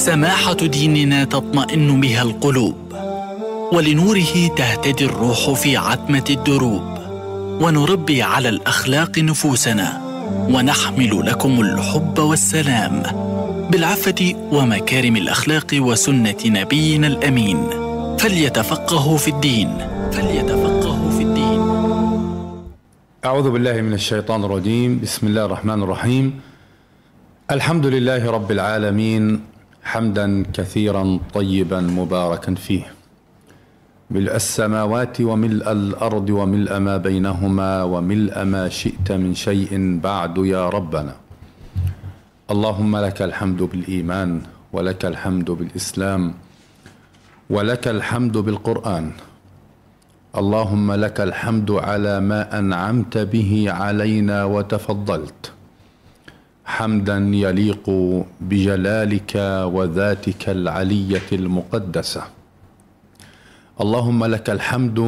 سماحة ديننا تطمئن بها القلوب ولنوره تهتدي الروح في عتمة الدروب ونربي على الأخلاق نفوسنا ونحمل لكم الحب والسلام بالعفة ومكارم الأخلاق وسنة نبينا الأمين. فليتفقهوا في الدين فليتفقهوا في الدين. أعوذ بالله من الشيطان الرجيم. بسم الله الرحمن الرحيم. الحمد لله رب العالمين حمدا كثيرا طيبا مباركا فيه. ملء السماوات وملء الأرض وملء ما بينهما وملء ما شئت من شيء بعد يا ربنا. اللهم لك الحمد بالإيمان ولك الحمد بالإسلام ولك الحمد بالقرآن. اللهم لك الحمد على ما أنعمت به علينا وتفضلت. حمدا يليق بجلالك وذاتك العلية المقدسة. اللهم لك الحمد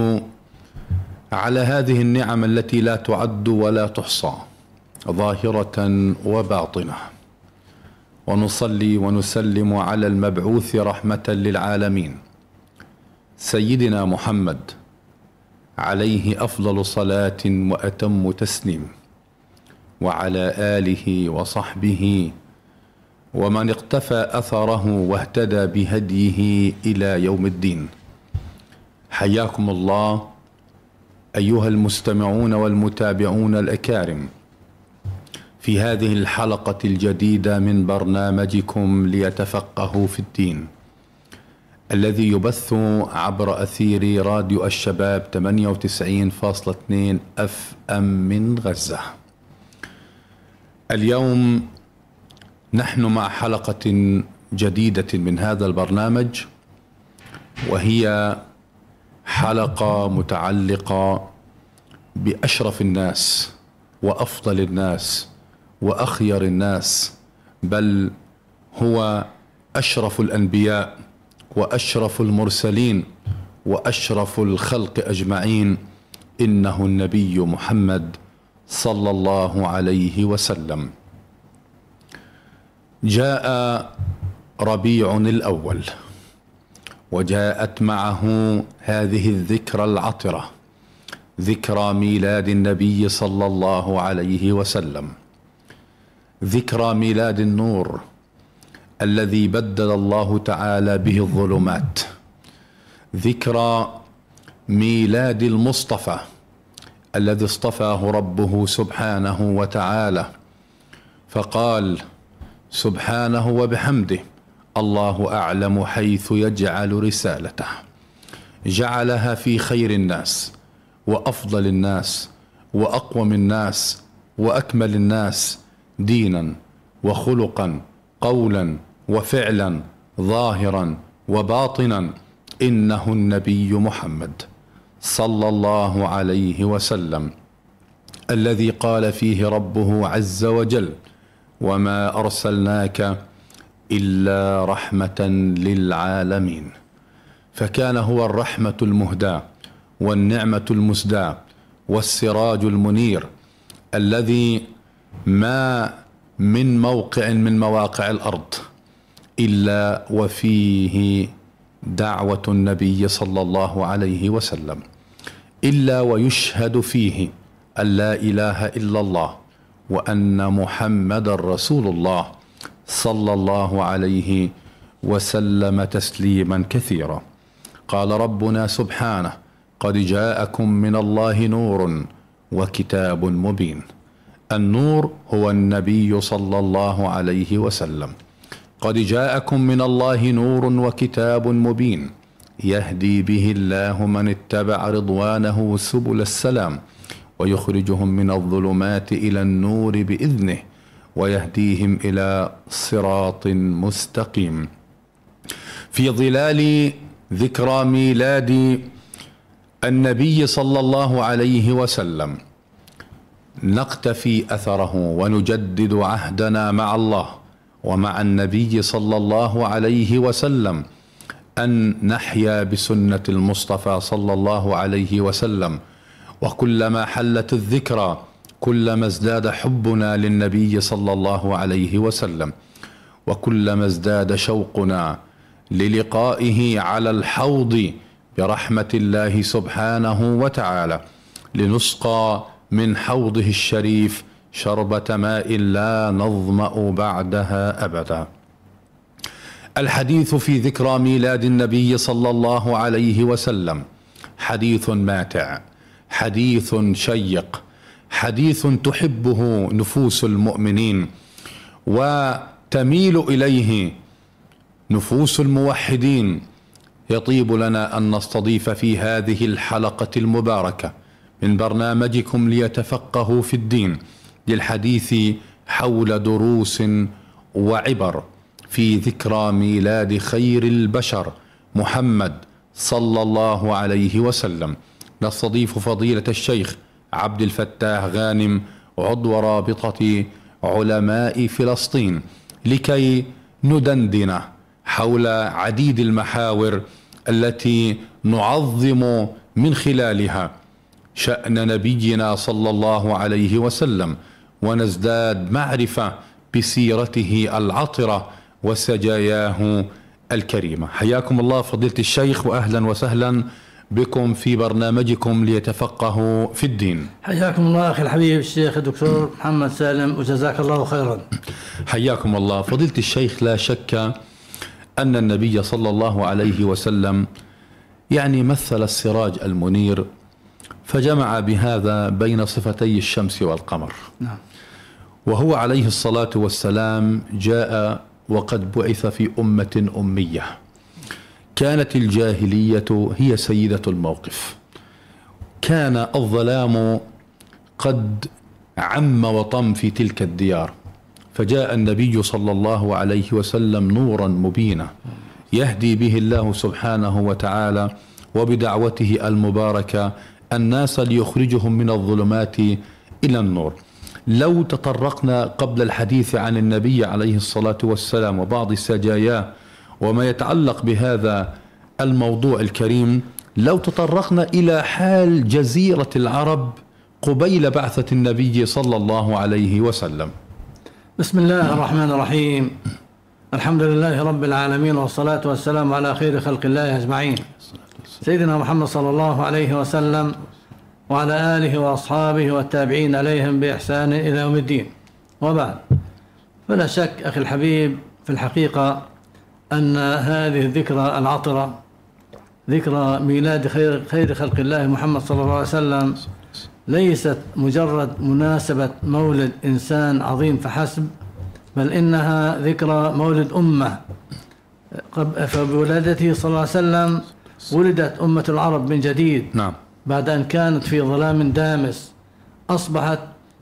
على هذه النعم التي لا تعد ولا تحصى ظاهرة وباطنة. ونصلي ونسلم على المبعوث رحمة للعالمين. سيدنا محمد عليه أفضل صلاة وأتم تسليم. وعلى آله وصحبه ومن اقتفى أثره واهتدى بهديه إلى يوم الدين حياكم الله أيها المستمعون والمتابعون الأكارم في هذه الحلقة الجديدة من برنامجكم ليتفقهوا في الدين الذي يبث عبر أثير راديو الشباب 98.2 أف أم من غزة. اليوم نحن مع حلقة جديدة من هذا البرنامج وهي حلقة متعلقة بأشرف الناس وأفضل الناس وأخير الناس بل هو أشرف الأنبياء وأشرف المرسلين وأشرف الخلق أجمعين إنه النبي محمد صلى الله عليه وسلم. جاء ربيع الأول وجاءت معه هذه الذكرى العطرة ذكرى ميلاد النبي صلى الله عليه وسلم. ذكرى ميلاد النور الذي بدل الله تعالى به الظلمات. ذكرى ميلاد المصطفى الذي اصطفاه ربه سبحانه وتعالى فقال سبحانه وبحمده الله أعلم حيث يجعل رسالته. جعلها في خير الناس وأفضل الناس وأقوم الناس وأكمل الناس دينا وخلقا قولا وفعلا ظاهرا وباطنا إنه النبي محمد. صلى الله عليه وسلم الذي قال فيه ربه عز وجل وما أرسلناك إلا رحمة للعالمين فكان هو الرحمة المهداة والنعمة المسداة والسراج المنير الذي ما من موقع من مواقع الأرض إلا وفيه دعوة النبي صلى الله عليه وسلم. إلا ويشهد فيه أن لا إله إلا الله وأن محمدا رسول الله صلى الله عليه وسلم تسليما كثيرا. قال ربنا سبحانه قد جاءكم من الله نور وكتاب مبين. النور هو النبي صلى الله عليه وسلم. قد جاءكم من الله نور وكتاب مبين. يهدي به الله من اتبع رضوانه سبل السلام ويخرجهم من الظلمات إلى النور بإذنه ويهديهم إلى صراط مستقيم. في ظلال ذكرى ميلاد النبي صلى الله عليه وسلم نقتفي أثره ونجدد عهدنا مع الله ومع النبي صلى الله عليه وسلم أن نحيا بسنة المصطفى صلى الله عليه وسلم وكلما حلت الذكرى كلما ازداد حبنا للنبي صلى الله عليه وسلم وكلما ازداد شوقنا للقائه على الحوض برحمة الله سبحانه وتعالى لنسقى من حوضه الشريف شربة ماء لا نظمأ بعدها أبدا. الحديث في ذكرى ميلاد النبي صلى الله عليه وسلم. حديث ماتع حديث شيق حديث تحبه نفوس المؤمنين وتميل إليه نفوس الموحدين. يطيب لنا أن نستضيف في هذه الحلقة المباركة من برنامجكم ليتفقهوا في الدين للحديث حول دروس وعبر. في ذكرى ميلاد خير البشر محمد صلى الله عليه وسلم. نستضيف فضيلة الشيخ عبد الفتاح غانم عضو رابطة علماء فلسطين لكي ندندن حول عديد المحاور التي نعظم من خلالها شأن نبينا صلى الله عليه وسلم ونزداد معرفة بسيرته العطرة وسجاياه الكريمة. حياكم الله فضيلة الشيخ واهلا وسهلا بكم في برنامجكم ليتفقهوا في الدين. حياكم الله أخي الحبيب الشيخ الدكتور محمد سالم وجزاك الله خيرا. حياكم الله. فضيلة الشيخ لا شك أن النبي صلى الله عليه وسلم يعني مثل السراج المنير فجمع بهذا بين صفتي الشمس والقمر. نعم. وهو عليه الصلاة والسلام جاء وقد بعث في أمة أمية. كانت الجاهلية هي سيدة الموقف. كان الظلام قد عم وطم في تلك الديار. فجاء النبي صلى الله عليه وسلم نورا مبينا يهدي به الله سبحانه وتعالى وبدعوته المباركة الناس ليخرجهم من الظلمات إلى النور. لو تطرقنا قبل الحديث عن النبي عليه الصلاة والسلام وبعض سجاياه وما يتعلق بهذا الموضوع الكريم لو تطرقنا إلى حال جزيرة العرب قبيل بعثة النبي صلى الله عليه وسلم. بسم الله الرحمن الرحيم. الحمد لله رب العالمين والصلاة والسلام على خير خلق الله أجمعين. سيدنا محمد صلى الله عليه وسلم وعلى آله وأصحابه والتابعين عليهم بإحسان إلى يوم الدين. وبعد فلا شك أخي الحبيب في الحقيقة أن هذه الذكرى العطرة ذكرى ميلاد خير, خير خلق الله محمد صلى الله عليه وسلم ليست مجرد مناسبة مولد إنسان عظيم فحسب بل إنها ذكرى مولد أمة. فبولادته صلى الله عليه وسلم ولدت أمة العرب من جديد. نعم. بعد أن كانت في ظلام دامس أصبحت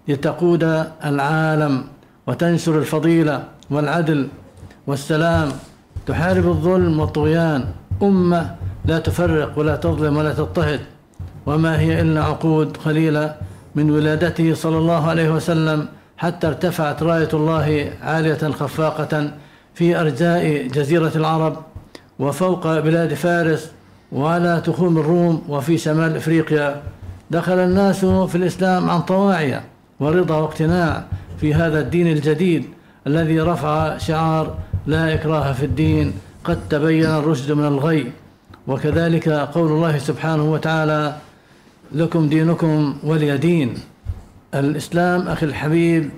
لتقود العالم وتنشر الفضيلة والعدل والسلام. تحارب الظلم والطغيان. أمة لا تفرق ولا تظلم ولا تضطهد. وما هي إلا عقود قليلة من ولادته صلى الله عليه وسلم حتى ارتفعت راية الله عالية خفاقة في أرجاء جزيرة العرب. وفوق بلاد فارس وعلى تخوم الروم وفي شمال إفريقيا. دخل الناس في الإسلام عن طواعيه ورضا واقتناع في هذا الدين الجديد الذي رفع شعار لا إكراه في الدين. قد تبين الرشد من الغي. وكذلك قول الله سبحانه وتعالى لكم دينكم ولي دين. الإسلام أخي الحبيب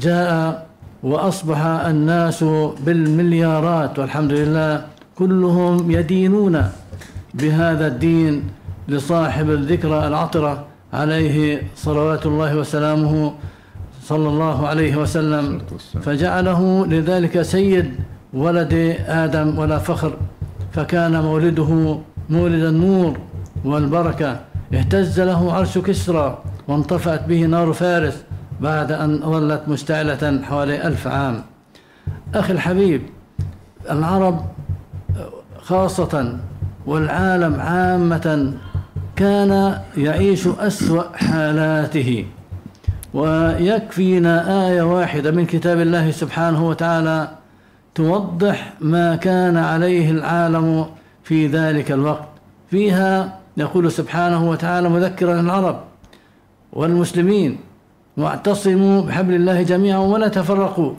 جاء وأصبح الناس بالمليارات والحمد لله كلهم يدينون بهذا الدين لصاحب الذكرى العطرة عليه صلوات الله وسلامه صلى الله عليه وسلم. فجعله لذلك سيد ولد آدم ولا فخر فكان مولده مولد النور والبركة. اهتز له عرش كسرى وانطفأت به نار فارس بعد أن ظلت مشتعلة حوالي ألف عام. أخي الحبيب العرب خاصة والعالم عامة كان يعيش أسوأ حالاته. ويكفينا آية واحدة من كتاب الله سبحانه وتعالى توضح ما كان عليه العالم في ذلك الوقت. فيها يقول سبحانه وتعالى مذكرا العرب والمسلمين واعتصموا بحبل الله جميعا ولا تفرقوا.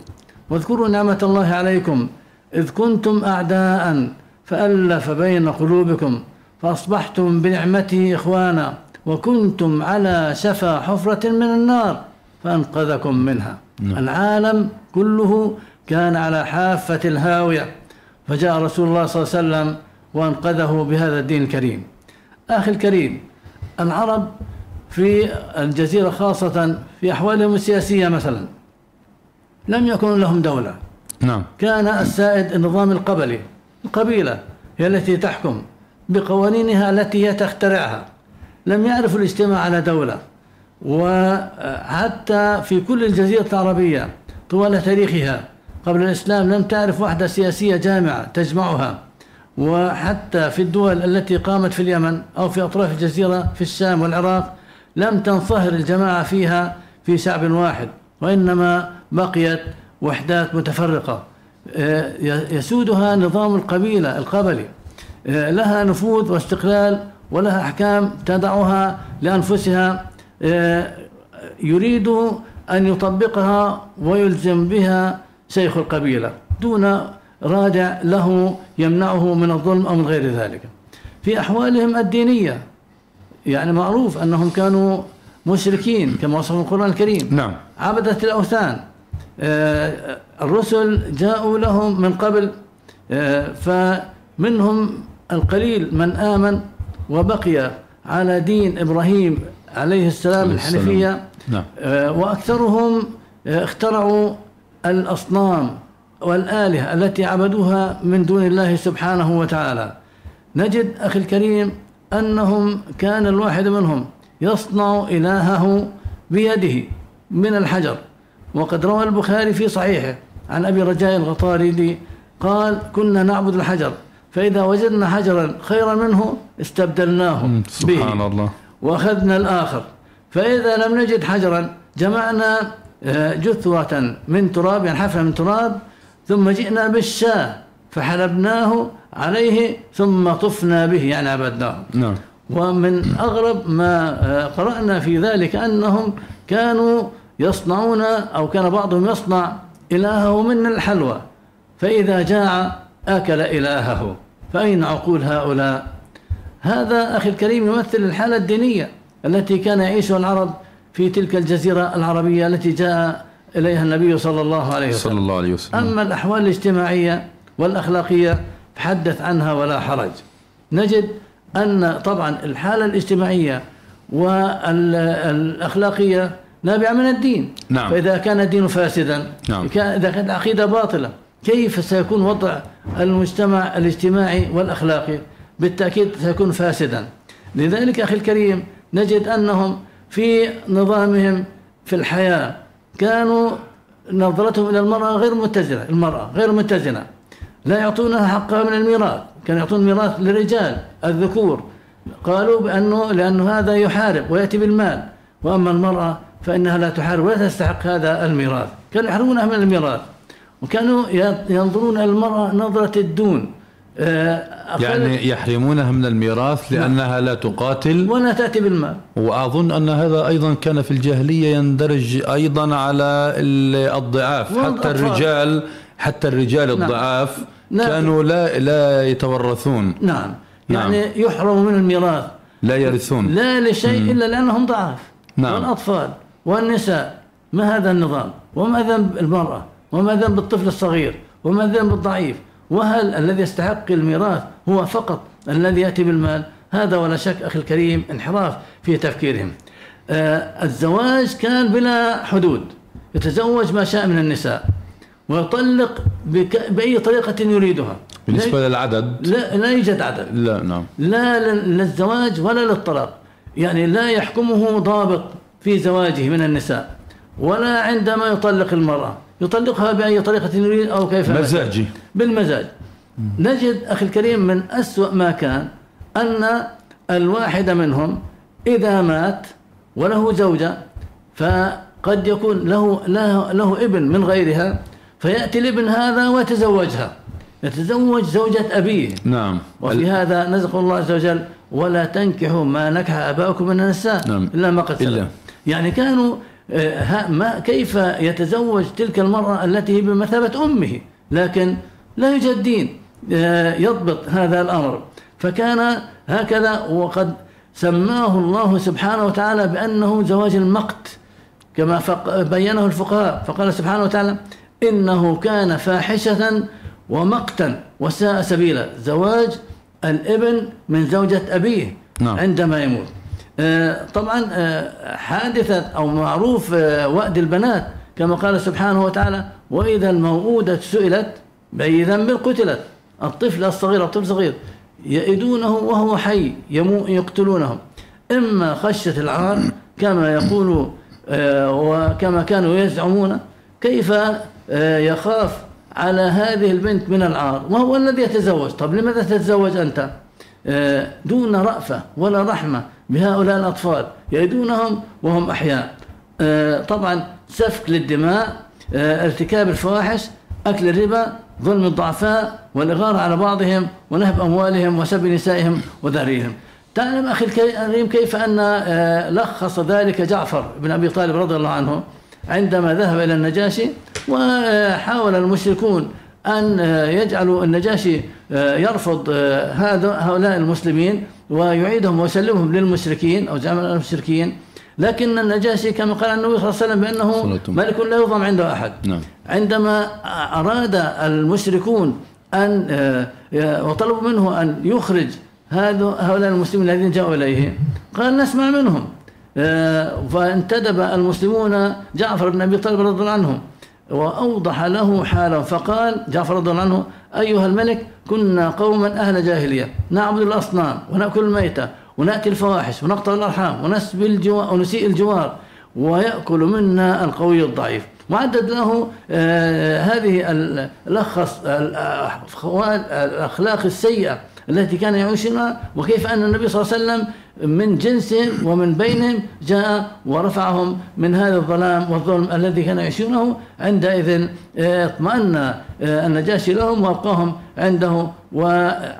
واذكروا نعمة الله عليكم إذ كنتم أعداء فألف بين قلوبكم فأصبحتم بنعمته إخوانا وكنتم على شفا حفرة من النار فأنقذكم منها. نعم. العالم كله كان على حافة الهاوية فجاء رسول الله صلى الله عليه وسلم وأنقذه بهذا الدين الكريم. أخي الكريم العرب في الجزيرة خاصة في أحوالهم السياسية مثلا لم يكن لهم دولة. نعم. كان السائد النظام القبلي القبيلة هي التي تحكم بقوانينها التي هي تخترعها. لم يعرفوا الاجتماع على دولة. وحتى في كل الجزيرة العربية طوال تاريخها قبل الإسلام لم تعرف وحدة سياسية جامعة تجمعها. وحتى في الدول التي قامت في اليمن أو في أطراف الجزيرة في الشام والعراق لم تنصهر الجماعة فيها في شعب واحد وإنما بقيت وحدات متفرقة. يسودها نظام القبيلة القبلي. آه، لها نفوذ واستقلال ولها أحكام تدعها لأنفسها. آه، يريد أن يطبقها ويلزم بها شيخ القبيلة. دون رادع له يمنعه من الظلم أو من غير ذلك. في أحوالهم الدينية يعني معروف أنهم كانوا مشركين كما وصف القرآن الكريم. نعم. عبدة الأوثان. آه، الرسل جاءوا لهم من قبل آه، فمنهم القليل من آمن وبقي على دين إبراهيم عليه السلام الحنفية. نعم. آه، وأكثرهم اخترعوا الأصنام والآلهة التي عبدوها من دون الله سبحانه وتعالى. نجد أخي الكريم أنهم كان الواحد منهم يصنع إلهه بيده من الحجر. وقد روى البخاري في صحيحه عن أبي رجاء الغطاري قال كنا نعبد الحجر فإذا وجدنا حجرا خيرا منه استبدلناه سبحان به الله. وأخذنا الآخر. فإذا لم نجد حجرا جمعنا آه، جثوة من تراب يعني حفرة من تراب ثم جئنا بالشاة فحلبناه عليه ثم طفنا به يعني عبدناه. نعم. ومن أغرب ما آه، قرأنا في ذلك أنهم كانوا يصنعون أو كان بعضهم يصنع إلهه من الحلوى فإذا جاع أكل إلهه. فأين عقول هؤلاء؟ هذا أخي الكريم يمثل الحالة الدينية التي كان يعيشها العرب في تلك الجزيرة العربية التي جاء إليها النبي صلى الله عليه وسلم. صلى الله عليه وسلم. أما الأحوال الاجتماعية والأخلاقية تحدث عنها ولا حرج. نجد أن طبعا الحالة الاجتماعية والأخلاقية نابعة من الدين. نعم. فإذا كان الدين فاسدا نعم. إذا كانت العقيدة باطلة كيف سيكون وضع المجتمع الاجتماعي والأخلاقي؟ بالتأكيد سيكون فاسدا. لذلك أخي الكريم نجد أنهم في نظامهم في الحياة كانوا نظرتهم إلى المرأة غير متزنة المرأة غير متزنة. لا يعطونها حقها من الميراث كانوا يعطون الميراث للرجال الذكور. قالوا بأنه لأنه هذا يحارب ويأتي بالمال. وأما المرأة فإنها لا تحارب ولا تستحق هذا الميراث كانوا يحرمونها من الميراث وكانوا ينظرون المرأة نظرة الدون آه، يعني يحرمونها من الميراث نعم. لأنها لا تقاتل ولا تأتي بالمال وأظن أن هذا أيضا كان في الجاهلية يندرج أيضا على الضعاف حتى الرجال حتى الرجال نعم. الضعاف نعم. كانوا لا لا يتورثون نعم يعني نعم. يحرم من الميراث لا يرثون لا لشيء مم. إلا لأنهم ضعاف نعم. والأطفال والنساء ما هذا النظام؟ وما ذنب المرأة؟ وما ذنب الطفل الصغير؟ وما ذنب الضعيف؟ وهل الذي يستحق الميراث هو فقط الذي يأتي بالمال؟ هذا ولا شك أخي الكريم انحراف في تفكيرهم. آه الزواج كان بلا حدود. يتزوج ما شاء من النساء. ويطلق بأي طريقة يريدها. بالنسبة لا للعدد؟ لا, لا يوجد عدد. لا نعم. لا للزواج ولا للطلاق. يعني لا يحكمه ضابط. في زواجه من النساء ولا عندما يطلق المرأة. يطلقها بأي طريقة يريد أو كيف مزاجي. بالمزاج. نجد أخي الكريم من أسوأ ما كان أن الواحد منهم إذا مات وله زوجة فقد يكون له, له, له ابن من غيرها فيأتي الابن هذا ويتزوجها. يتزوج زوجة أبيه. نعم. وفي هذا نزق الله عز وجل ولا تنكحوا ما نكح آباؤكم من النساء نعم. إلا ما قد إلا. يعني كانوا آه، ها- ما كيف يتزوج تلك المرأة التي هي بمثابة أمه؟ لكن لا يوجد دين آه، يضبط هذا الأمر. فكان هكذا وقد سماه الله سبحانه وتعالى بأنه زواج المقت كما بينه الفقهاء. فقال سبحانه وتعالى إنه كان فاحشة ومقتا وساء سبيلا. زواج الإبن من زوجة أبيه نعم. عندما يموت. طبعا آه، حادثة أو معروف آه، وأد البنات كما قال سبحانه وتعالى وإذا الموءودة سئلت بأي ذنب قتلت. الطفل الصغير الطفل الصغير يئدونه وهو حي يمو يقتلونه إما خشية العار كما يقول آه، وكما كانوا يزعمون كيف آه، يخاف على هذه البنت من العار؟ وهو الذي يتزوج. طب لماذا تتزوج أنت؟ آه، دون رأفة ولا رحمة. بهؤلاء الأطفال. يئدونهم وهم أحياء. آه، طبعا سفك للدماء آه، ارتكاب الفواحش أكل الربا ظلم الضعفاء والإغارة على بعضهم ونهب أموالهم وسب نسائهم وذريهم. تعلم أخي الكريم كيف أن آه، لخص ذلك جعفر بن أبي طالب رضي الله عنه عندما ذهب إلى النجاشي وحاول المشركون أن آه، يجعلوا النجاشي آه، يرفض آه، هذا هؤلاء المسلمين ويعيدهم ويسلمهم للمشركين أو زعماء المشركين لكن النجاشي كما قال النبي صلى الله عليه وسلم بأنه. ملك لا يظلم عنده أحد نعم. عندما أراد المشركون أن وطلبوا منه أن يخرج هذا- هؤلاء المسلمين الذين جاءوا إليه قال نسمع منهم فانتدب المسلمون جعفر بن أبي طالب رضي الله عنه وأوضح له حاله فقال جعفر رضي الله عنه أيها الملك كنا قوما أهل جاهلية نعبد الأصنام ونأكل الميتة ونأتي الفواحش ونقطع الأرحام ونسبي الجوار ونسيء الجوار ويأكل منا القوي الضعيف. وعدد له آه، هذه الأخلاق السيئة. التي كان يعيشونها وكيف أن النبي صلى الله عليه وسلم من جنسهم ومن بينهم جاء ورفعهم من هذا الظلام والظلم الذي كانوا يعيشونه عندئذ آه، اطمأن آه، النجاشي لهم وأبقاهم عنده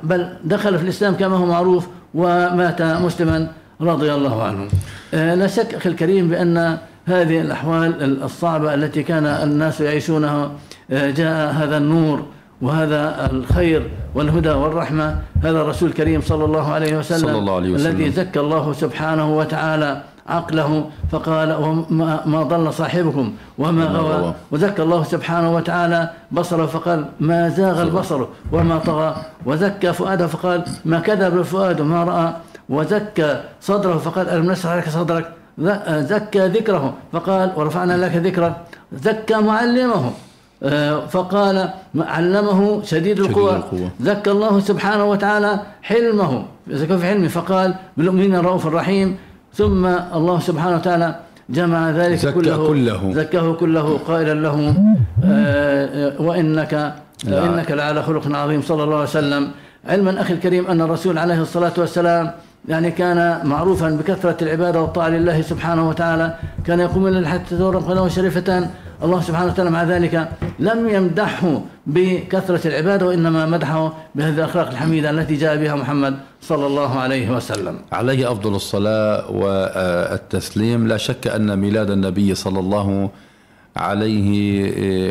بل دخل في الإسلام كما هو معروف ومات مسلما رضي الله عنه. آه، لا شك أخي الكريم بأن هذه الأحوال الصعبة التي كان الناس يعيشونها جاء هذا النور وهذا الخير والهدى والرحمة هذا الرسول الكريم صلى الله عليه وسلم صلى الله عليه وسلم. الذي زكى الله سبحانه وتعالى عقله فقال وما ما ضل صاحبكم وما غوى. وزكى الله سبحانه وتعالى بصره فقال ما زاغ البصر وما طغى. وزكى فؤاده فقال ما كذب الفؤاد ما رأى. وزكى صدره فقال ألم نشرح لك صدرك؟ زكى ذكره فقال ورفعنا لك ذكرك زكى معلمه. فقال علمه شديد القوى القوى. زكى الله سبحانه وتعالى حلمه. في حلمه فقال بالمؤمنين رؤوف رحيم. ثم الله سبحانه وتعالى جمع ذلك زكى كله, كله. زكاه كله قائلا له. آه، آه، وإنك لا. إنك لعلى خلق عظيم. صلى الله عليه وسلم. علما أخي الكريم أن الرسول عليه الصلاة والسلام يعني كان معروفا بكثرة العبادة والطاعة لله سبحانه وتعالى. كان يقوم الليل حتى تورم قدمه شريفتان الله سبحانه وتعالى مع ذلك لم يمدحه بكثرة العبادة وإنما مدحه بهذه الأخلاق الحميدة التي جاء بها محمد صلى الله عليه وسلم. عليه أفضل الصلاة والتسليم. لا شك أن ميلاد النبي صلى الله عليه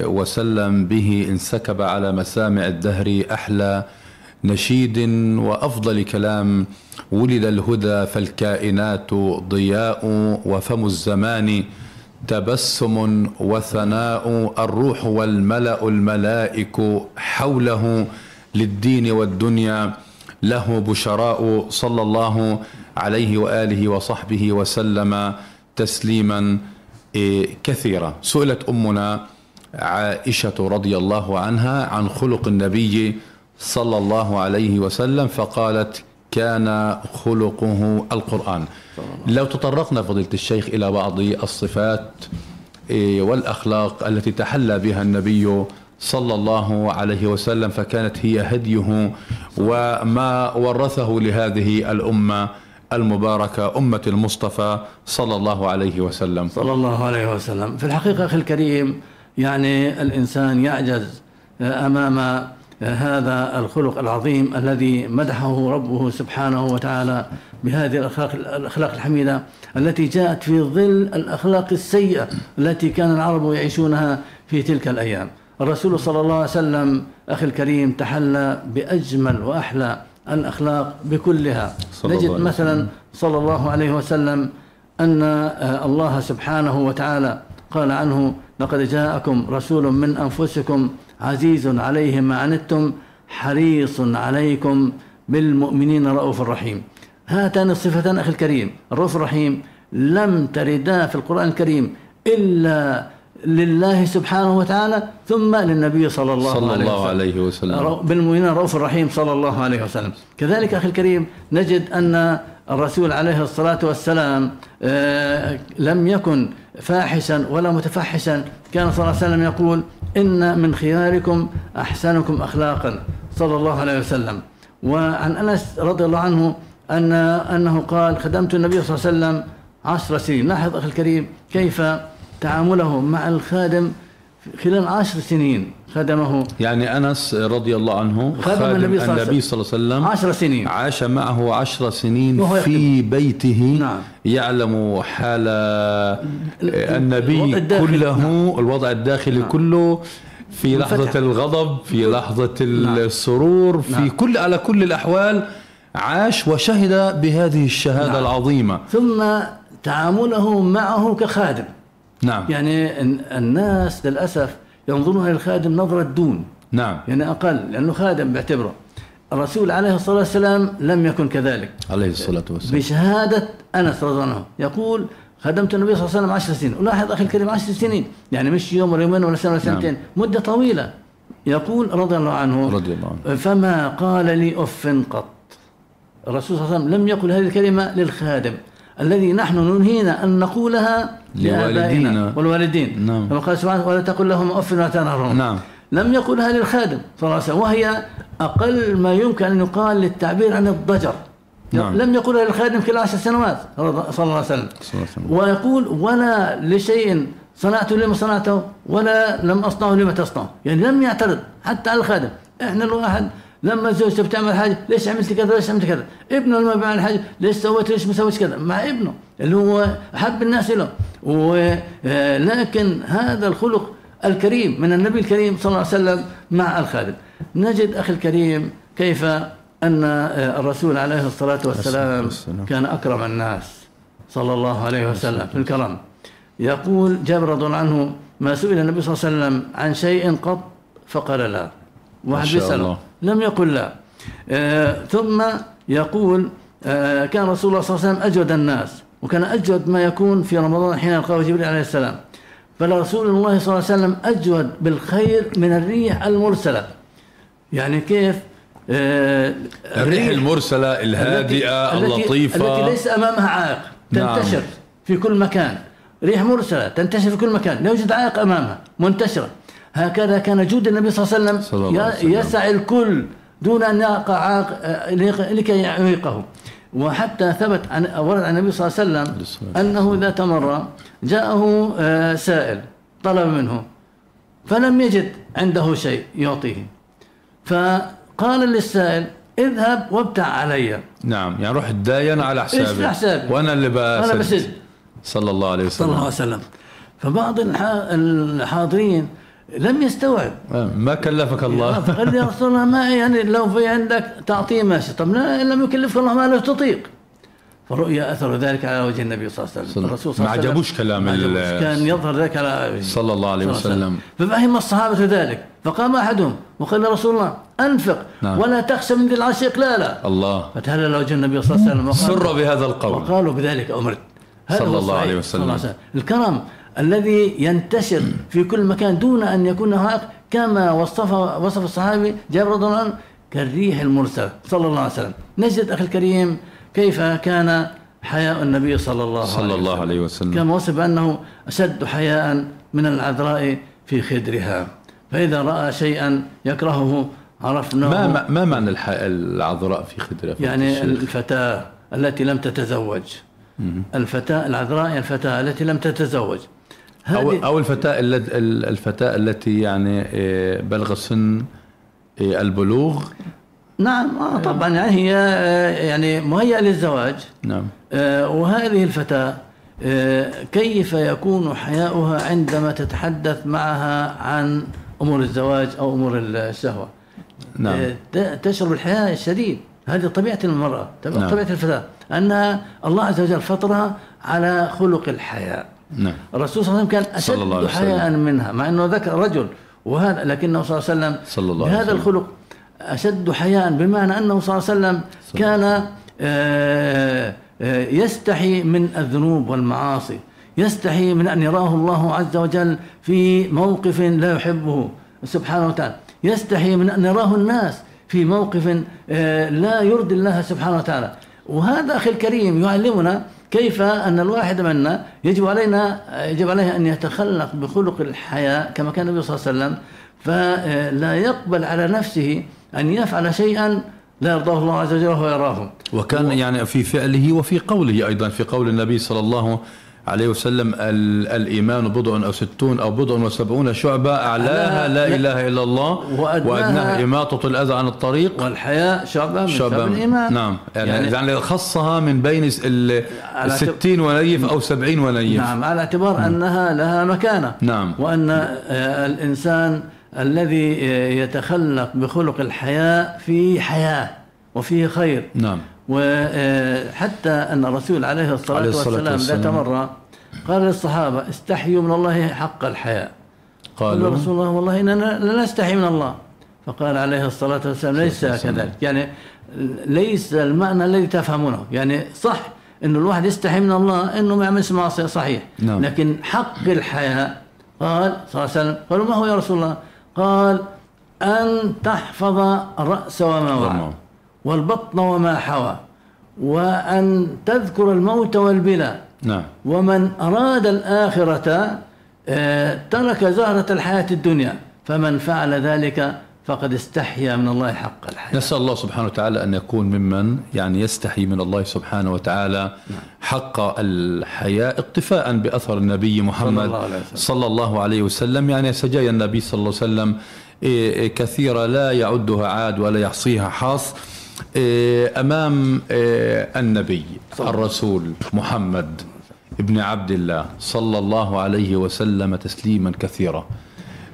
وسلم به انسكب على مسامع الدهر أحلى نشيد وأفضل كلام. ولد الهدى فالكائنات ضياء وفم الزمان. تبسم وثناء الروح والملأ الملائك حوله للدين والدنيا له بشراء صلى الله عليه وآله وصحبه وسلم تسليما إيه، كثيرا. سئلت أمنا عائشة رضي الله عنها عن خلق النبي صلى الله عليه وسلم فقالت كان خلقه القرآن. لو تطرقنا فضيلة الشيخ إلى بعض الصفات إيه، والأخلاق التي تحلى بها النبي صلى الله عليه وسلم فكانت هي هديه وما ورثه لهذه الأمة المباركة أمة المصطفى صلى الله عليه وسلم. صلى الله عليه وسلم. في الحقيقة أخي الكريم يعني الإنسان يعجز أمام هذا الخلق العظيم الذي مدحه ربه سبحانه وتعالى بهذه الأخلاق, الأخلاق الحميدة التي جاءت في ظل الأخلاق السيئة التي كان العرب يعيشونها في تلك الأيام. الرسول صلى الله عليه وسلم أخي الكريم تحلى بأجمل وأحلى الأخلاق بكلها. نجد مثلا صلى الله عليه وسلم أن الله سبحانه وتعالى قال عنه لقد جاءكم رسول من أنفسكم عزيز عليه ما عنتم حريص عليكم بالمؤمنين رؤوف رحيم هاتان الصفتان أخي الكريم الرؤوف الرحيم لم تردا في القرآن الكريم إلا لله سبحانه وتعالى ثم للنبي صلى الله, صلى عليه, الله وسلم. عليه وسلم. بالمؤمنين الرؤوف الرحيم صلى الله عليه وسلم. كذلك أخي الكريم نجد أن الرسول عليه الصلاة والسلام آه، لم يكن فاحشا ولا متفحشا. كان صلى الله عليه وسلم يقول إن من خياركم أحسنكم أخلاقا. صلى الله عليه وسلم. وعن أنس رضي الله عنه أن أنه قال خدمت النبي صلى الله عليه وسلم عشر سنين. لاحظ أخي الكريم كيف تعامله مع الخادم خلال عشر سنين خدمه يعني أنس رضي الله عنه خادم النبي صلى الله عليه النبي صلى الله عليه وسلم عشر سنين عاش معه عشر سنين في بيته نعم. يعلم حال النبي الوضع. كله الوضع الداخلي كله في. لحظة الغضب في لحظة السرور في نعم. كل على كل الأحوال عاش وشهد بهذه الشهادة نعم. العظيمة ثم تعامله معه كخادم نعم. يعني ال- الناس للأسف ينظرون للخادم نظرة دون. نعم. يعني أقل لأنه خادم بيعتبره الرسول عليه الصلاة والسلام لم يكن كذلك. عليه الصلاة والسلام. بشهادة أنس رضي الله عنه. يقول خدمت النبي صلى الله عليه وسلم عشر سنين. ولاحظ أخي الكريم عشر سنين. يعني مش يوم ولا يومين ولا سنة ولا نعم. سنتين مدة طويلة. يقول رضي الله عنه رضي الله عنه. فما قال لي أف قط. الرسول صلى الله عليه وسلم لم يقل هذه الكلمة للخادم. الذي نحن ننهينا أن نقولها لوالدينا. والوالدين نعم. قال سبحانه ولا تقل لهم أف ولا تنهرهم نعم لم يقلها للخادم صلى الله عليه وسلم وهي أقل ما يمكن أن يقال للتعبير عن الضجر نعم. لم يقلها للخادم خلال عشر سنوات صلى الله عليه وسلم صلى الله عليه وسلم. ويقول ولا لشيء صنعته لما صنعته ولا لم أصنعه لما تصنعه يعني لم يعترض حتى على الخادم إحنا الواحد لما زوجته بتعمل حاجة ليش عملت كذا؟ ليش عملت كذا؟ ابنه لما بيعمل حاجة ليش سويت؟ ليش ما سويت كذا؟ مع ابنه اللي هو أحب الناس له. ولكن هذا الخلق الكريم من النبي الكريم صلى الله عليه وسلم مع الخادم. نجد أخي الكريم كيف أن الرسول عليه الصلاة والسلام. كان أكرم الناس صلى الله عليه وسلم في الكرم. يقول جابر رضي الله عنه ما سئل النبي صلى الله عليه وسلم عن شيء قط؟ فقال لا. واحد الله. لم يقل لا. آه ثم يقول آه كان رسول الله صلى الله عليه وسلم أجود الناس وكان أجود ما يكون في رمضان حين يلقاه جبريل عليه السلام. فلرسول الله صلى الله عليه وسلم أجود بالخير من الريح المرسلة. يعني كيف؟ آه الريح المرسلة الهادئة التي اللطيفة. التي ليس أمامها عائق نعم. تنتشر في كل مكان. ريح مرسلة تنتشر في كل مكان لا يوجد عائق أمامها منتشرة. هكذا كان جود النبي صلى الله عليه وسلم وسلم. يسع الكل دون أن يقع لكي يعيقه وحتى ثبت عن ورد عن النبي صلى الله عليه وسلم أنه ذات مره جاءه آه، سائل طلب منه فلم يجد عنده شيء يعطيه. فقال للسائل اذهب وابتع علي. نعم يعني روح تداين على حسابي حسابي؟ وأنا اللي بسد صلى الله عليه صلى الله وسلم عليه وسلم. فبعض الح- الحاضرين لم يستوعب. ما كلفك الله. قال يا رسول الله ما يعني لو في عندك تعطيه ماشي طب لم يكلفك الله ما لا تطيق. فرؤي أثر ذلك على وجه النبي صلى الله عليه وسلم. الرسول صلى الله عليه وسلم عجبوش كلام ما عجبوش. كان يظهر ذلك على صلى الله عليه وسلم. ففهم الصحابة ذلك. فقام أحدهم وقال يا رسول الله أنفق نعم. ولا تخشى من ذي العرش إقلالا. الله. فتهلل وجه النبي صلى الله عليه وسلم. وقال سر بهذا القول. وقالوا بذلك هذا صلى الله. عليه وسلم. الكرم الذي ينتشر في كل مكان دون أن يكون هناك كما وصف وصف الصحابي جابر رضي الله عنه كالريح المرسلة صلى الله عليه وسلم. نجد أخي الكريم كيف كان حياء النبي صلى الله عليه صلى وسلم الله عليه وسلم. كما وصف أنه أشد حياء من العذراء في خدرها. فإذا رأى شيئا يكرهه عرفناه ما ما, معنى العذراء في خدرة يعني الفتاة التي لم تتزوج. الفتاة العذراء الفتاة التي لم تتزوج. أو أو الفتاة الفتاة التي يعني آه، بلغ سن إيه، البلوغ. نعم آه طبعا يعني هي آه، يعني مهيئة للزواج. نعم. آه، وهذه الفتاة آه، كيف يكون حياؤها عندما تتحدث معها عن أمور الزواج أو أمور الشهوة؟ نعم. آه، ت- تشعر بالحياء الشديد. هذه طبيعة المرأة طبيعة نعم. طبيعة الفتاة أن الله عز وجل فطرها على خلق الحياء نعم الرسول صلى الله عليه وسلم كان صلى أشد. حياء منها مع أنه ذكر رجل وهذا لكنه صلى الله عليه وسلم صلى الله عليه بهذا وسلم. الخلق أشد حياء بمعنى أنه صلى الله عليه وسلم كان آه، آه، يستحي من الذنوب والمعاصي يستحي من أن يراه الله عز وجل في موقف لا يحبه سبحانه وتعالى يستحي من أن يراه الناس في موقف آه، لا يرضي الله سبحانه وتعالى وهذا أخي الكريم يعلمنا كيف أن الواحد منا يجب علينا يجب عليه أن يتخلق بخلق الحياة كما كان النبي صلى الله عليه وسلم فلا يقبل على نفسه أن يفعل شيئا لا يرضاه الله عز وجل وهو يراه. وكان يعني في فعله وفي قوله أيضا في قول النبي صلى الله عليه وسلم ال- الإيمان بضع أو ستون أو بضع وسبعون شعبة أعلاها لا إله إلا الله وأدناها- إماطة الأذى عن الطريق. والحياء شعبة من شعب الإيمان. نعم. يعني, يعني يعني خصها من بين الستين ونيف أو سبعين ونيف. نعم على اعتبار أنها لها مكانة. نعم. وأن آه، الإنسان الذي آه، يتخلق بخلق الحياء فيه حياة وفيه خير. نعم. وحتى أن الرسول عليه الصلاة, عليه الصلاة والسلام ذات. مرة قال للصحابة استحيوا من الله حق الحياء قال قالوا رسول الله والله إننا لا نستحي من الله. فقال عليه الصلاة والسلام ليس كذلك. يعني ليس المعنى الذي تفهمونه. يعني صح انه الواحد يستحي من الله إنه ما يعملش معصية صحيح. نعم. لكن حق الحياء قال صلى الله عليه وسلم قالوا ما هو يا رسول الله؟ قال أن تحفظ الراس وما وعى. والبطن وما حوى وأن تذكر الموت والبلى نعم. ومن أراد الآخرة آه، ترك زهرة الحياة الدنيا. فمن فعل ذلك فقد استحيا من الله حق الحياة. نسأل الله سبحانه وتعالى أن يكون ممن يعني يستحي من الله سبحانه وتعالى حق الحياء اقتفاء بأثر النبي محمد الله عليه وسلم. صلى الله عليه وسلم. يعني سجايا النبي صلى الله عليه وسلم إيه، إيه، كثيرة لا يعدها عاد ولا يحصيها حاص. إيه، أمام إيه، النبي الرسول محمد ابن عبد الله صلى الله عليه وسلم تسليما كثيرا.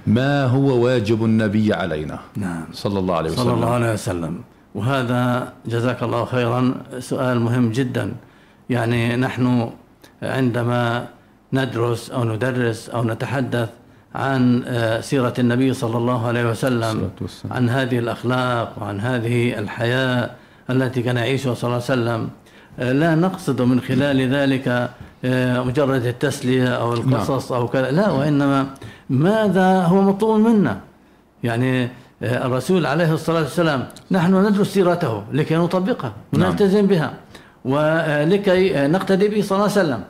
ما هو واجب النبي علينا؟ نعم. صلى الله عليه وسلم. صلى الله عليه وسلم. وهذا جزاك الله خيرا سؤال مهم جدا. يعني نحن عندما ندرس أو ندرس أو نتحدث عن آه، سيرة النبي صلى الله عليه وسلم. عن هذه الأخلاق وعن هذه الحياة التي كان يعيشها صلى الله عليه وسلم. آه، لا نقصد من خلال ذلك آه، مجرد التسلية أو القصص أو كذا. لا وإنما ماذا هو مطلوب منا؟ يعني الرسول عليه الصلاة والسلام نحن ندرس سيرته لكي نطبقها نعم. ونلتزم بها ولكي نقتدي به صلى الله عليه وسلم.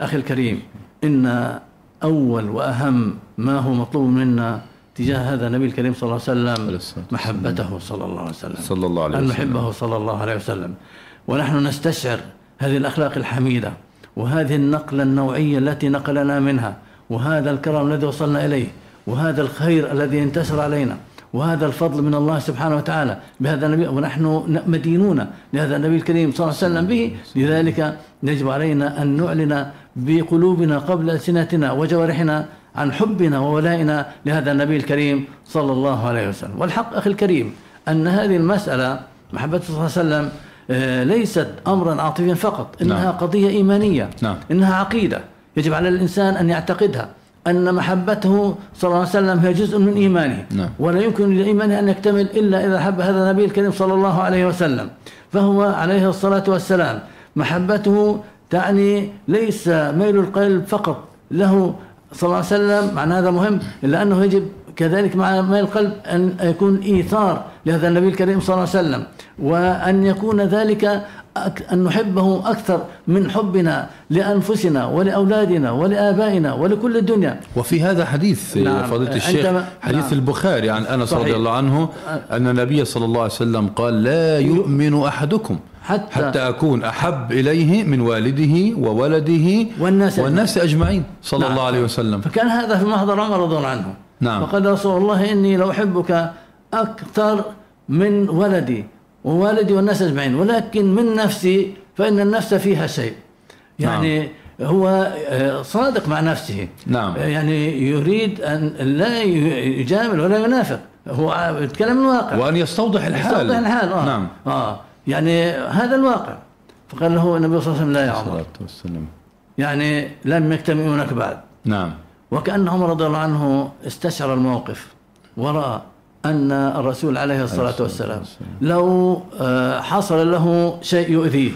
أخي الكريم إن أول وأهم ما هو مطلوب منا تجاه هذا النبي الكريم صلى الله عليه وسلم محبته صلى الله عليه وسلم صلى الله عليه أن وسلم. نحبه صلى الله عليه وسلم. ونحن نستشعر هذه الأخلاق الحميدة وهذه النقلة النوعية التي نقلنا منها وهذا الكرم الذي وصلنا إليه وهذا الخير الذي انتشر علينا وهذا الفضل من الله سبحانه وتعالى بهذا النبي ونحن مدينون لهذا النبي الكريم صلى الله عليه وسلم به. لذلك يجب علينا أن نعلن بقلوبنا قبل ألسنتنا وجوارحنا عن حبنا وولائنا لهذا النبي الكريم صلى الله عليه وسلم والحق أخي الكريم أن هذه المسألة محبة صلى الله عليه وسلم آه، ليست أمرا عاطفيا فقط إنها نعم. قضية إيمانية نعم. إنها عقيدة يجب على الإنسان أن يعتقدها أن محبته صلى الله عليه وسلم هي جزء من إيمانه نعم. ولا يمكن لإيمانه أن يكتمل إلا إذا حب هذا النبي الكريم صلى الله عليه وسلم فهو عليه الصلاة والسلام محبته تعني ليس ميل القلب فقط له صلى الله عليه وسلم معنى هذا مهم إلا أنه يجب كذلك مع ميل القلب أن يكون إيثار لهذا النبي الكريم صلى الله عليه وسلم وأن يكون ذلك أن نحبه أكثر من حبنا لأنفسنا ولأولادنا ولآبائنا ولكل الدنيا وفي هذا حديث نعم. فضيلة الشيخ حديث نعم. البخاري عن أنس. رضي الله عنه أن النبي صلى الله عليه وسلم قال لا يؤمن أحدكم حتى- حتى أكون أحب إليه من والده وولده والناس والناس أجمعين صلى نعم. الله عليه وسلم. فكان هذا في محضر عمر رضي الله عنه. نعم. فقال رسول الله إني لو أحبك أكثر من ولدي ووالدي والناس أجمعين ولكن من نفسي فإن النفس فيها شيء. يعني نعم. هو آه، صادق مع نفسه. نعم. يعني يريد أن لا يجامل ولا ينافق. هو يتكلم من الواقع. وأن يستوضح الحال. يستوضح الحال آه. نعم. آه. يعني هذا الواقع. فقال له النبي صلى الله عليه وسلم لا يا عمر. والسلام. يعني لم يكتمئونك بعد. نعم. وكأن عمر رضي الله عنه استشعر الموقف ورأى أن الرسول عليه الصلاة والسلام لو آه، حصل له شيء يؤذيه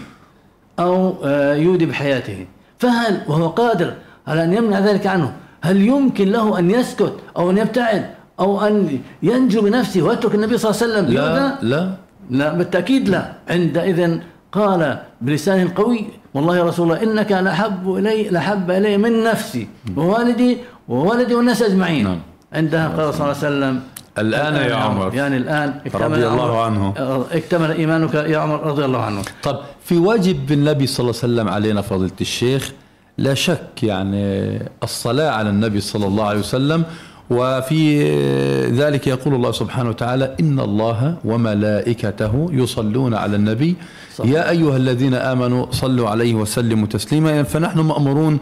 أو آه، يودي بحياته فهل وهو قادر على أن يمنع ذلك عنه؟ هل يمكن له أن يسكت أو أن يبتعد أو أن ينجو بنفسه ويترك النبي صلى الله عليه وسلم؟ لا لا. لا بالتأكيد لا. عندئذ قال بلسانه القوي والله يا رسول الله إنك لحب إلي لحب إلي من نفسي ووالدي وولدي والناس أجمعين. نعم. عندها قال صلى الله عليه وسلم الآن يا عمر. يعني الآن رضي الله عنه. اكتمل إيمانك يا عمر رضي الله عنه. طب في واجب النبي صلى الله عليه وسلم علينا فضيلة الشيخ لا شك يعني الصلاة على النبي صلى الله عليه وسلم وفي ذلك يقول الله سبحانه وتعالى إن الله وملائكته يصلون على النبي. يا أيها الذين آمنوا صلوا عليه وسلموا تسليما. فنحن مأمورون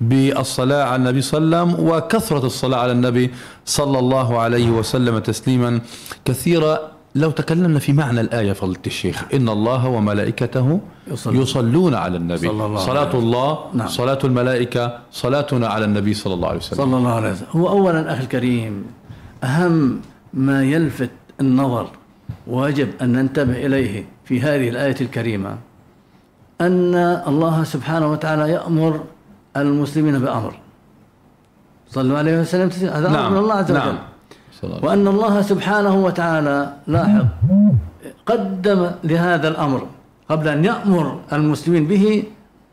بالصلاة على النبي صلى الله عليه وسلم وكثرة الصلاة على النبي صلى الله عليه وسلم تسليما كثيرا لو تكلمنا في معنى الآية فضلت الشيخ إن الله وملائكته يصلون, يصلون على النبي صلى الله صلاة عليه. الله نعم. صلاة الملائكة صلاتنا على النبي صلى الله عليه وسلم صلى الله عليه وسلم هو أولا أخي الكريم أهم ما يلفت النظر ويجب أن ننتبه إليه في هذه الآية الكريمة أن الله سبحانه وتعالى يأمر المسلمين بأمر صلوا عليه وسلم هذا نعم. أمر الله عز وجل نعم. وأن الله سبحانه وتعالى لاحظ قدم لهذا الأمر قبل أن يأمر المسلمين به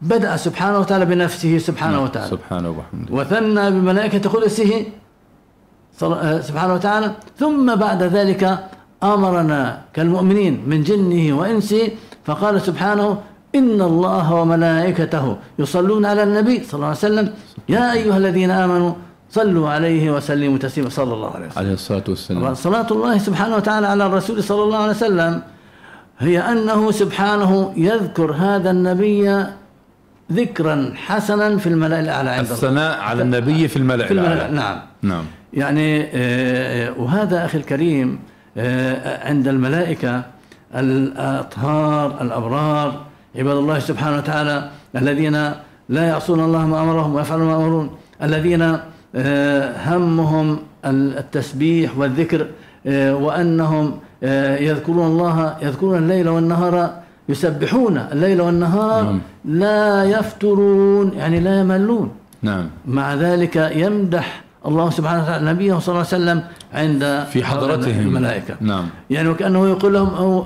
بدأ سبحانه وتعالى بنفسه سبحانه نعم، وتعالى. سبحانه وبحمده. وثنى بملائكة قدسه آه، سبحانه وتعالى. ثم بعد ذلك أمرنا كالمؤمنين من جنه وإنسه فقال سبحانه إن الله وملائكته يصلون على النبي صلى الله عليه وسلم. يا أيها الذين آمنوا صلوا عليه وسلموا تسليما. صلى الله عليه وسلم. عليه الصلاة والسلام. صلاة الله سبحانه وتعالى على الرسول صلى الله عليه وسلم هي أنه سبحانه يذكر هذا النبي ذكرا حسنا في الملأ الأعلى عند الثناء على النبي في الملأ, في الملأ الأعلى. نعم. نعم. يعني آه، آه، وهذا أخي الكريم آه، عند الملائكة الأطهار الأبرار عباد الله سبحانه وتعالى الذين لا يعصون الله ما أمرهم ويفعلون ما أمرون الذين همهم التسبيح والذكر آه، وأنهم آه، يذكرون الله يذكرون الليل والنهار يسبحون الليل والنهار نعم. لا يفترون يعني لا يملون. نعم. مع ذلك يمدح الله سبحانه وتعالى نبيه صلى الله عليه وسلم عند في حضرتهم. الملائكة. نعم. يعني وكأنه يقول لهم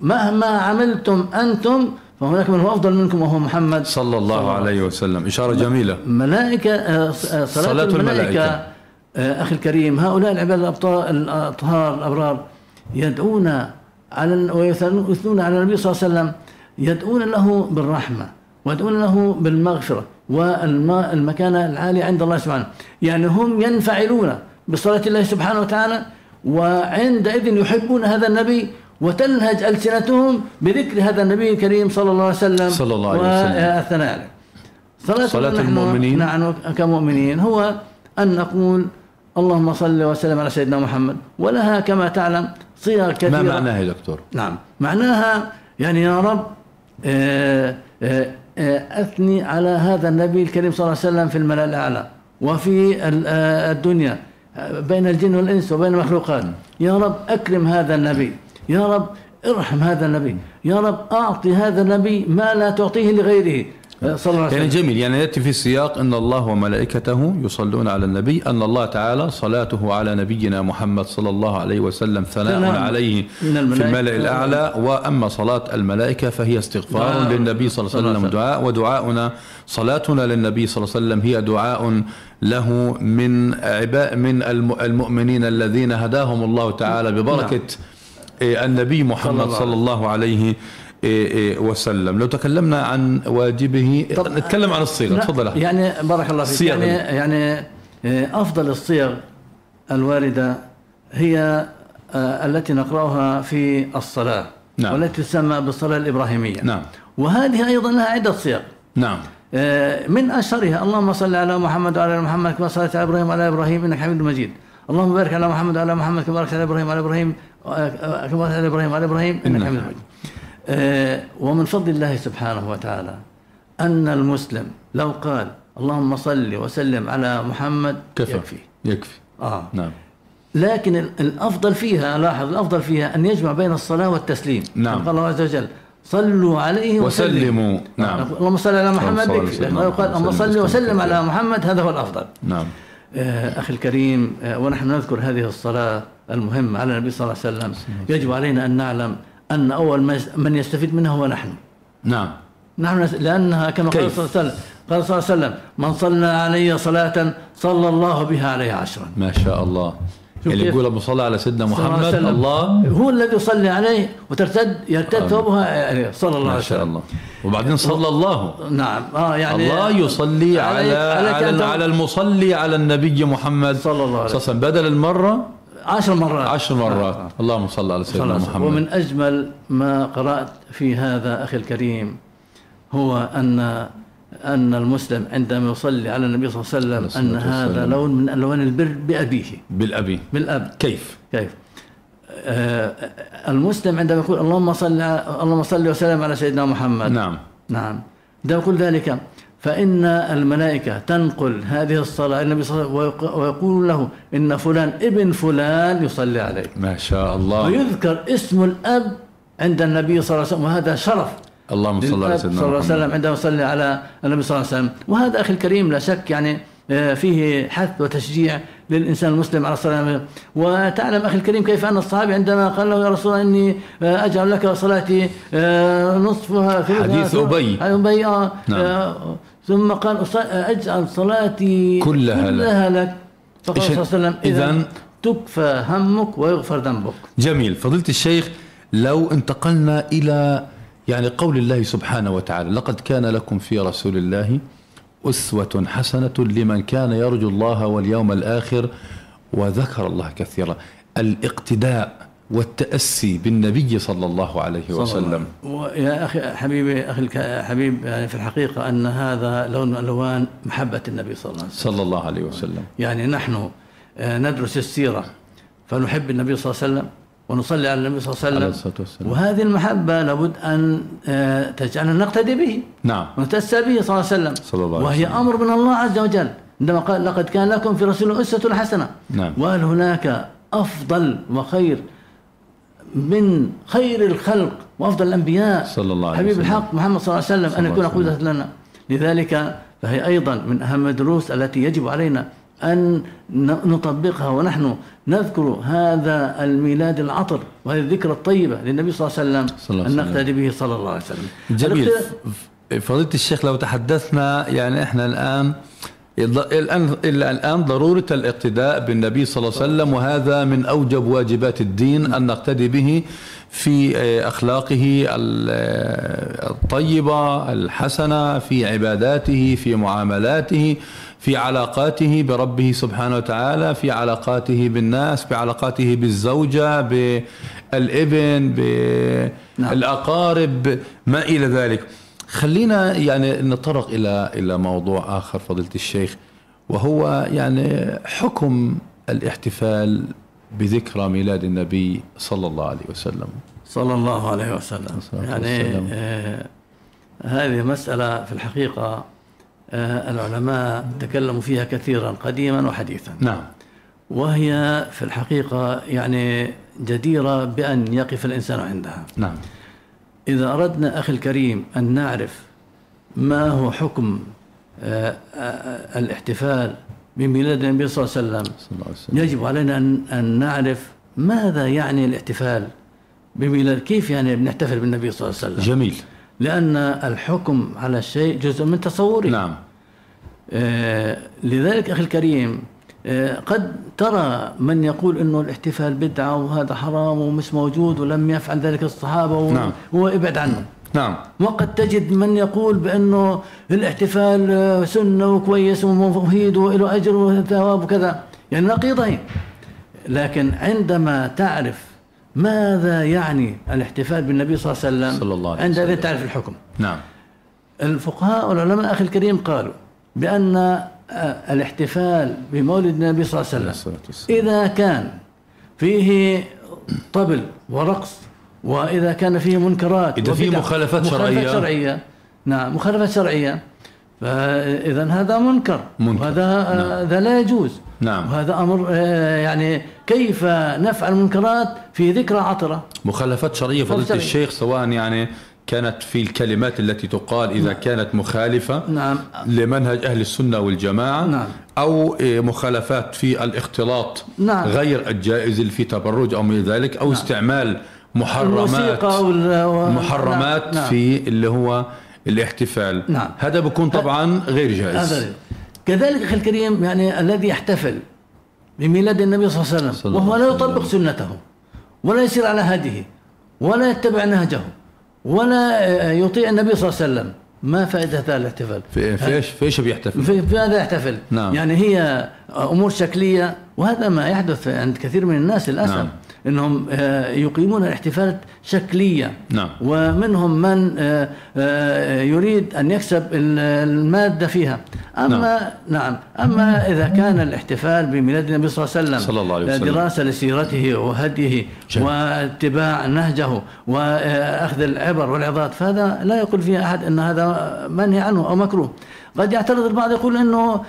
مهما عملتم أنتم فهناك من هو أفضل منكم وهو محمد صلى الله, صلى الله عليه وسلم. إشارة جميلة. ملائكة آه، صلاة, صلاة الملائكة, الملائكة. آه، أخي الكريم. هؤلاء العباد الأطهار الأبرار يدعون على ويثنون على النبي صلى الله عليه وسلم يدعون له بالرحمة ويدعون له بالمغفرة والمكانة العالية عند الله سبحانه. يعني هم ينفعلون بصلاة الله سبحانه وتعالى وعندئذ يحبون هذا النبي وتلهج ألسنتهم بذكر هذا النبي الكريم صلى الله عليه وسلم صلى الله عليه وسلم. عليه صلاة, صلاة المؤمنين. نحن كمؤمنين. هو أن نقول اللهم صل وسلم على سيدنا محمد ولها كما تعلم صيغ كثيرة. ما معناها يا دكتور؟ نعم معناها يعني يا رب آه، آه، آه، أثني على هذا النبي الكريم صلى الله عليه وسلم في الملأ الأعلى وفي الدنيا بين الجن والإنس وبين المخلوقات. يا رب أكرم هذا النبي. يا رب ارحم هذا النبي يا رب أعطي هذا النبي ما لا تعطيه لغيره. صلى الله عليه وسلم. يعني جميل يعني يأتي في السياق أن الله وملائكته يصلون على النبي أن الله تعالى صلاته على نبينا محمد صلى الله عليه وسلم ثناء عليه في الملأ الأعلى. وأما صلاة الملائكة فهي استغفار نعم. للنبي صلى الله عليه وسلم دعاء ودعاؤنا صلاتنا للنبي صلى الله عليه وسلم هي دعاء له من عباء من المؤمنين الذين هداهم الله تعالى ببركة نعم. إيه، النبي محمد صلى الله عليه إيه، إيه، وسلم. لو تكلمنا عن واجبه نتكلم عن الصيغة تفضل يعني بارك الله فيك. يعني يعني أفضل الصيغ الواردة هي آه، التي نقرأها في الصلاة نعم. والتي تسمى بالصلاة الإبراهيمية. نعم. وهذه أيضا لها عدة صيغ. نعم. من أشهرها اللهم صل على محمد وعلى محمد كما صليت على إبراهيم وعلى إبراهيم إنك حميد مجيد. اللهم بارك على محمد وعلى محمد كما باركت على إبراهيم وعلى إبراهيم كما على إبراهيم وعلى إبراهيم إنك إنك حميد مجيد آه، ومن فضل الله سبحانه وتعالى أن المسلم لو قال اللهم صل وسلم على محمد كفى. يكفي. يكفي. آه. نعم. لكن ال- الأفضل فيها لاحظ الأفضل فيها أن يجمع بين الصلاة والتسليم. نعم. قال الله عز وجل صلوا عليه وسلموا. نعم. اللهم صل على محمد. يكفي على لو قال اللهم صل وسلم. على محمد. هذا هو الأفضل. نعم. آه، أخي الكريم آه، ونحن نذكر هذه الصلاة المهمه على النبي صلى الله عليه وسلم يجب علينا أن نعلم أن أول ما يس- من يستفيد منها هو نحن. نعم. نحن لأنها كما قال؟ صلى الله عليه وسلم قال صلى الله عليه وسلم من صلى علي صلاة صلى الله بها عليه عشرا. ما شاء الله. اللي؟ يقول أبو صلى على سيدنا محمد. الله. هو الذي يصلي عليه وترتد يرتد ثوبها عليه صلى الله ما عليه شاء وسلم. الله. وبعدين صلى الله. نعم. آه يعني الله يصلي على أن على, تب- على المصلي على النبي محمد. صلى الله عليه وسلم. بدل المرة عشر مرات. عشر مرات. آه. اللهم صل على سيدنا وسلم. محمد. ومن أجمل ما قرأت في هذا أخي الكريم هو ان أن المسلم عندما يصلي على النبي صلى الله عليه وسلم ان الصلاة هذا والسلام. لون من ألوان البر بأبيه. بالأبي بالأب. كيف؟ كيف؟ آه المسلم عندما يقول اللهم صل اللهم صل وسلم على سيدنا محمد. نعم. نعم. ده يقول ذلك فإن الملائكة تنقل هذه الصلاة النبي صلى الله عليه وسلم ويق- ويقول له إن فلان ابن فلان يصلي عليك. ما شاء الله. ويذكر اسم الأب عند النبي صلى الله عليه وسلم وهذا شرف. اللهم صل على سيدنا صلى الله عليه وسلم عندما يصلي على النبي صلى الله عليه وسلم. وهذا أخي الكريم لا شك يعني آه، فيه حث وتشجيع للإنسان المسلم على الصلاة. وتعلم أخي الكريم كيف أن الصحابي عندما قال له يا رسول الله إني آه، أجعل لك صلاتي آه، نصفها في حديث أبي. أبي آه نعم. ثم قال أجعل صلاتي كلها لك. كلها لك. فقال إيش- صلى الله عليه وسلم إذا تكفى همك ويغفر ذنبك. جميل. فضيلة الشيخ لو انتقلنا إلى يعني قول الله سبحانه وتعالى لقد كان لكم في رسول الله أسوة حسنة لمن كان يرجو الله واليوم الآخر وذكر الله كثيرا. الاقتداء والتأسي بالنبي صلى الله عليه وسلم. ويا أخي حبيبي أخي الك- حبيب يعني في الحقيقة أن هذا لون من ألوان محبة النبي صلى الله عليه وسلم. صلى الله عليه وسلم. يعني نحن آه، ندرس السيرة فنحب النبي صلى الله عليه وسلم ونصلي على النبي صلى الله عليه وسلم. وهذه المحبة لابد أن آه، تجعلنا نقتدي به. نعم. ونتأسى به صلى الله عليه وسلم. صلى الله عليه وهي وسلم. أمر من الله عز وجل. عندما قال لقد كان لكم في رسول الله أسوة حسنة. نعم. وهل هناك أفضل وخير من خير الخلق وأفضل الأنبياء صلى الله عليه حبيب وسلم. الحق محمد صلى الله عليه وسلم الله يكون وسلم. لنا لذلك فهي أيضا من أهم الدروس التي يجب علينا أن نطبقها ونحن نذكر هذا الميلاد العطر وهذه الذكرى الطيبة للنبي صلى الله عليه وسلم صلى الله أن عليه وسلم. نقتدي به صلى الله عليه وسلم جميل فضيلة الشيخ لو تحدثنا يعني إحنا الآن الآن إلا الآن ضرورة الاقتداء بالنبي صلى الله عليه وسلم وهذا من أوجب واجبات الدين أن نقتدي به في آه، أخلاقه آه، الطيبة الحسنة في عباداته في معاملاته في علاقاته بربه سبحانه وتعالى في علاقاته بالناس بعلاقاته بالزوجة بالابن بالأقارب ما إلى ذلك. خلينا يعني نتطرق إلى إلى موضوع آخر فضيلة الشيخ وهو يعني حكم الاحتفال بذكرى ميلاد النبي صلى الله عليه وسلم. صلى الله عليه وسلم. يعني والسلام. آه هذه مسألة في الحقيقة آه العلماء تكلموا فيها كثيرا قديما وحديثا. نعم. وهي في الحقيقة يعني جديرة بأن يقف الإنسان عندها. نعم. إذا أردنا أخي الكريم أن نعرف ما هو حكم آه آه الاحتفال بميلاد النبي صلى الله عليه وسلم يجب علينا أن, نعرف ماذا يعني الاحتفال بميلاد كيف يعني بنحتفل بالنبي صلى الله عليه وسلم؟ جميل. لأن الحكم على الشيء جزء من تصوره. نعم. آه لذلك أخي الكريم آه قد ترى من يقول أنه الاحتفال بدعة وهذا حرام ومش موجود ولم يفعل ذلك الصحابة و- نعم. هو ابعد عنه. نعم. وقد تجد من يقول بأنه الاحتفال آه، سنة وكويس ومفيد وله أجر وثواب وكذا. يعني نقيضين. لكن عندما تعرف ماذا يعني الاحتفال بالنبي صلى الله عليه وسلم صلى الله عليه وسلم. تعرف الحكم. نعم. الفقهاء والعلماء أخي الكريم قالوا بأن آه، الاحتفال بمولد النبي صلى الله عليه وسلم. إذا كان فيه طبل ورقص وإذا كان فيه منكرات إذا فيه مخالفات شرعية. مخالفات شرعية نعم مخالفات شرعية فإذا هذا منكر منكر. وهذا آه، هذا لا يجوز نعم. وهذا أمر آه، يعني كيف نفعل المنكرات في ذكرى عطرة مخالفات شرعية فضيلة. الشيخ سواء يعني كانت في الكلمات التي تقال إذا كانت مخالفة نعم لمنهج أهل السنة والجماعة نعم. أو إيه، مخالفات في الاختلاط نعم. غير الجائز في تبرج أو من ذلك أو استعمال محرمات محرمات نعم. نعم. في اللي هو الاحتفال نعم. هذا بيكون طبعا غير جائز هذا كذلك أخي الكريم يعني الذي يحتفل بميلاد النبي صلى الله عليه وسلم وهو لا يطبق سنته ولا يسير على هديه ولا يتبع نهجه ولا يطيع النبي صلى الله عليه وسلم. ما فائدة هذا الاحتفال؟ في إيش؟ في إيش بيحتفل في, في هذا يحتفل. نعم. يعني هي أمور شكلية وهذا ما يحدث عند كثير من الناس للأسف. نعم. إنهم آه، يقيمون الاحتفالات شكليه نعم. ومنهم من آه، آه، يريد أن يكسب ال- المادة فيها أما نعم أما إذا كان الاحتفال بميلاد النبي صلى الله عليه وسلم صلى الله عليه وسلم. دراسة لسيرته وهديه جميل. واتباع نهجه وأخذ العبر والعظات فهذا لا يقول فيه أحد إن هذا منهي عنه أو مكروه قد يعترض البعض يقول إنه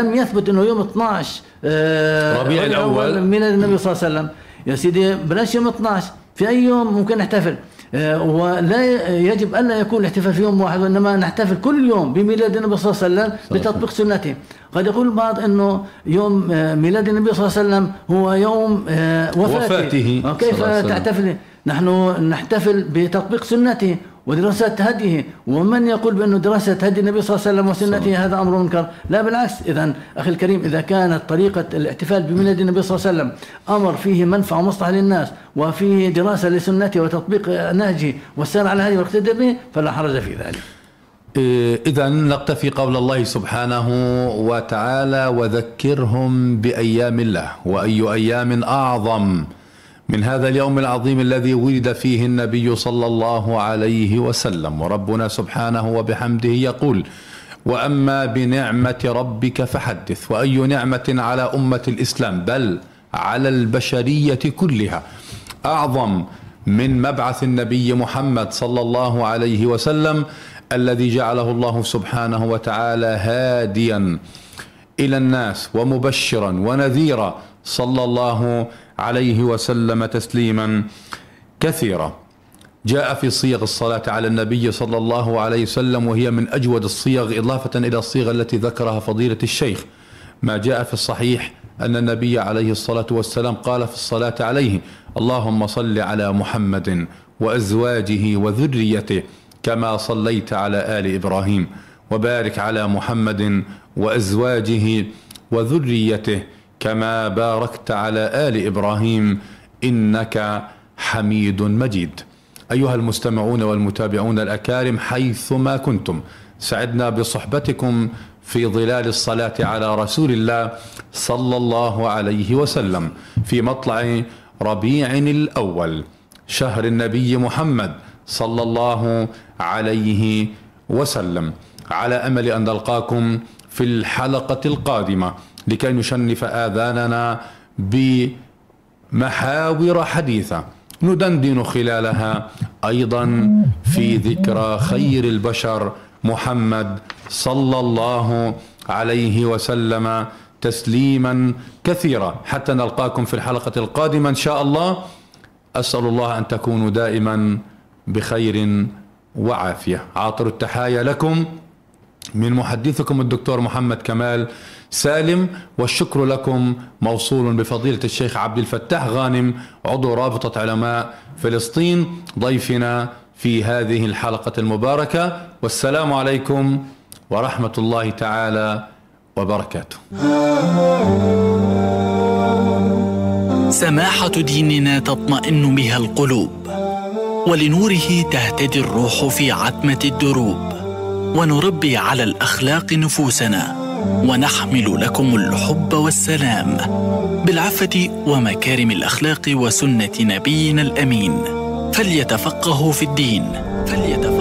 لم يثبت إنه يوم 12 آه، ربيع الأول. ميلاد النبي صلى الله عليه وسلم يا سيدي بلاش يوم 12 في أي يوم ممكن نحتفل. آه، ولا يجب ألا يكون الاحتفال في يوم واحد وإنما نحتفل كل يوم بميلاد النبي صلى الله عليه وسلم بتطبيق سنته. قد يقول البعض إنه يوم آه، ميلاد النبي صلى الله عليه وسلم هو يوم آه، وفاته, وفاته. وسلم. تحتفل؟ نحن نحتفل بتطبيق سنته. ودراسة هديه ومن يقول بأنه دراسة هدي النبي صلى الله عليه وسلم وسنته هذا أمر منكر؟ لا بالعكس. إذا أخي الكريم إذا كانت طريقة الاحتفال بميلاد النبي صلى الله عليه وسلم أمر فيه منفعة ومصلحة للناس وفيه دراسة لسنته وتطبيق نهجه والسير على هذه والاقتداء به فلا حرج في ذلك. إذا نقتفي قول الله سبحانه وتعالى وذكرهم بأيام الله وأي أيام أعظم؟ من هذا اليوم العظيم الذي ولد فيه النبي صلى الله عليه وسلم. وربنا سبحانه وبحمده يقول وأما بنعمة ربك فحدث. وأي نعمة على أمة الإسلام؟ بل على البشرية كلها. أعظم من مبعث النبي محمد صلى الله عليه وسلم الذي جعله الله سبحانه وتعالى هاديا إلى الناس ومبشرا ونذيرا. صلى الله عليه وسلم تسليما كثيرا. جاء في صيغ الصلاة على النبي صلى الله عليه وسلم وهي من أجود الصيغ إضافة إلى الصيغ التي ذكرها فضيلة الشيخ. ما جاء في الصحيح أن النبي عليه الصلاة والسلام قال في الصلاة عليه اللهم صل على محمد وأزواجه وذريته كما صليت على آل إبراهيم وبارك على محمد وأزواجه وذريته كما باركت على آل إبراهيم إنك حميد مجيد. أيها المستمعون والمتابعون الأكارم حيثما كنتم سعدنا بصحبتكم في ظلال الصلاة على رسول الله صلى الله عليه وسلم في مطلع ربيع الأول شهر النبي محمد صلى الله عليه وسلم. على أمل أن نلقاكم في الحلقة القادمة. لكي نشنف آذاننا بمحاور حديثة. ندندن خلالها أيضا في ذكرى خير البشر محمد صلى الله عليه وسلم تسليما كثيرا. حتى نلقاكم في الحلقة القادمة إن شاء الله. أسأل الله أن تكونوا دائما بخير وعافية. عاطر التحايا لكم من محدثكم الدكتور محمد كمال سالم والشكر لكم موصول بفضيلة الشيخ عبد الفتاح غانم عضو رابطة علماء فلسطين ضيفنا في هذه الحلقة المباركة. والسلام عليكم ورحمة الله تعالى وبركاته. سماحة ديننا تطمئن بها القلوب ولنوره تهتدي الروح في عتمة الدروب ونربي على الأخلاق نفوسنا. ونحمل لكم الحب والسلام بالعفة ومكارم الأخلاق وسنة نبينا الأمين. فليتفقهوا في الدين. فليتفقهوا